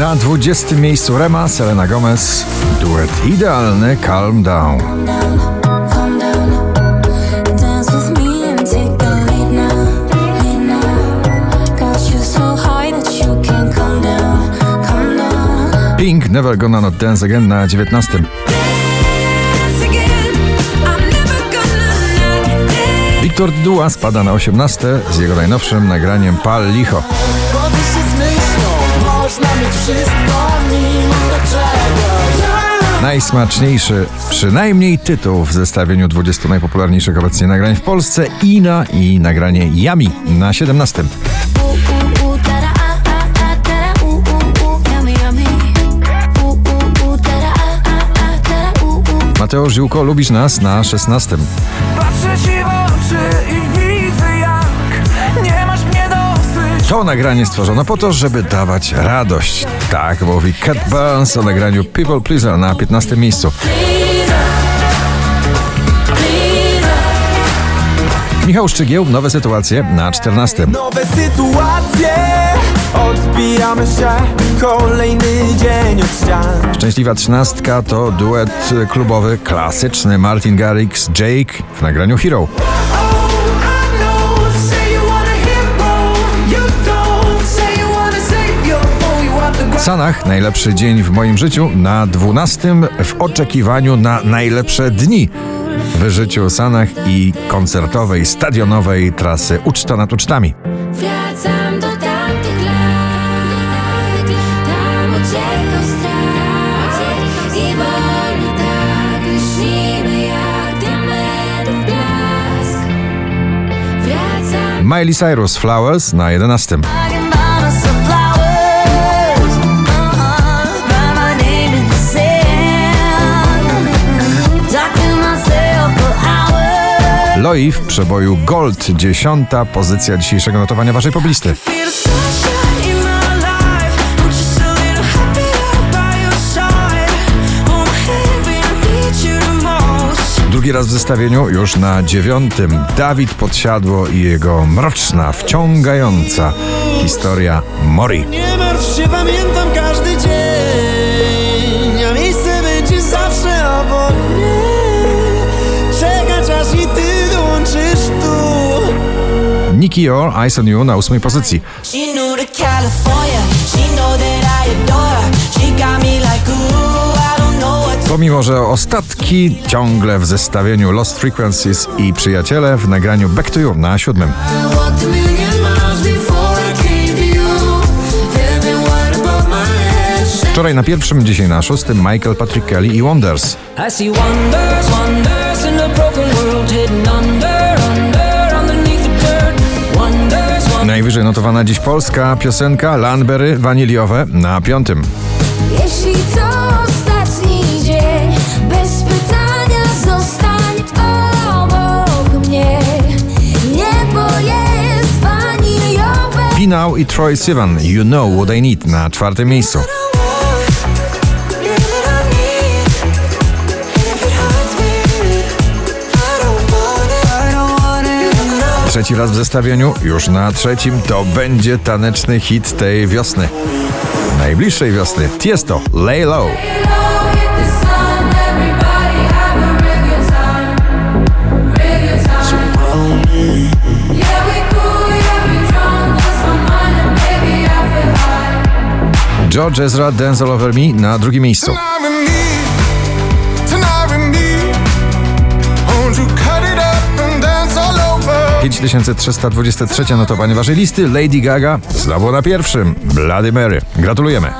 Na 20 miejscu Rema, Selena Gomez, duet idealny Calm Down. Pink, Never Gonna Not Dance Again na 19. Dance again, I'm never gonna not dance. Wiktor Dua spada na 18 z jego najnowszym nagraniem Pal Licho. Można mieć wszystko Mimo czegoś Najsmaczniejszy, przynajmniej tytuł w zestawieniu 20 najpopularniejszych obecnie nagrań w Polsce Ina i nagranie Yami na 17. Ooh, ooh, ooh, da da ah ah ah da da ooh ooh ooh yummy yummy. Ooh ooh ooh da da ah ah ah da da ooh ooh. Mateusz Ziółko, lubisz nas na 16. Patrzę ci w oczy i To nagranie stworzono po to, żeby dawać radość. Tak mówi Cat Burns o nagraniu People Pleaser na 15 miejscu. Michał Szczygieł, nowe sytuacje na 14. Nowe sytuacje Odbijamy się Kolejny dzień od ścian Szczęśliwa trzynastka to duet klubowy klasyczny Martin Garrix Jake w nagraniu Hero. Sanach, najlepszy dzień w moim życiu, na 12 w oczekiwaniu na najlepsze dni w życiu Sanach i koncertowej, stadionowej trasy Uczta nad ucztami. Wracam do tamtych lat, tam uciekał strach i wolno tak lśnimy jak diamentów blask. Wracam Miley Cyrus Flowers na 11. Loi w przeboju Gold, dziesiąta pozycja dzisiejszego notowania waszej poblisty. Drugi raz w zestawieniu, już na dziewiątym, Dawid Podsiadło i jego mroczna, wciągająca historia Mori. Nie martw się, pamiętam każdy dzień Nicky Your, Eyes on You na ósmej pozycji. Pomimo, że ostatki ciągle w zestawieniu Lost Frequencies i Przyjaciele w nagraniu Back to You na siódmym. Wczoraj na pierwszym, dzisiaj na szóstym Michael Patrick Kelly i Wonders. Najwyżej notowana dziś polska piosenka Landberry Waniliowe na piątym. Jeśli to ostatni dzień, bez pytania zostań obok mnie. Niebo jest waniliowe. Pinał i Troy Sivan You Know What I Need na czwartym miejscu. Trzeci raz w zestawieniu, już na trzecim, to będzie taneczny hit tej wiosny. Najbliższej wiosny. Tiesto, Lay Low. George Ezra, Dance All Over Me na drugim miejscu. 5323 notowanie waszej listy. Lady Gaga znowu na pierwszym. Bloody Mary. Gratulujemy.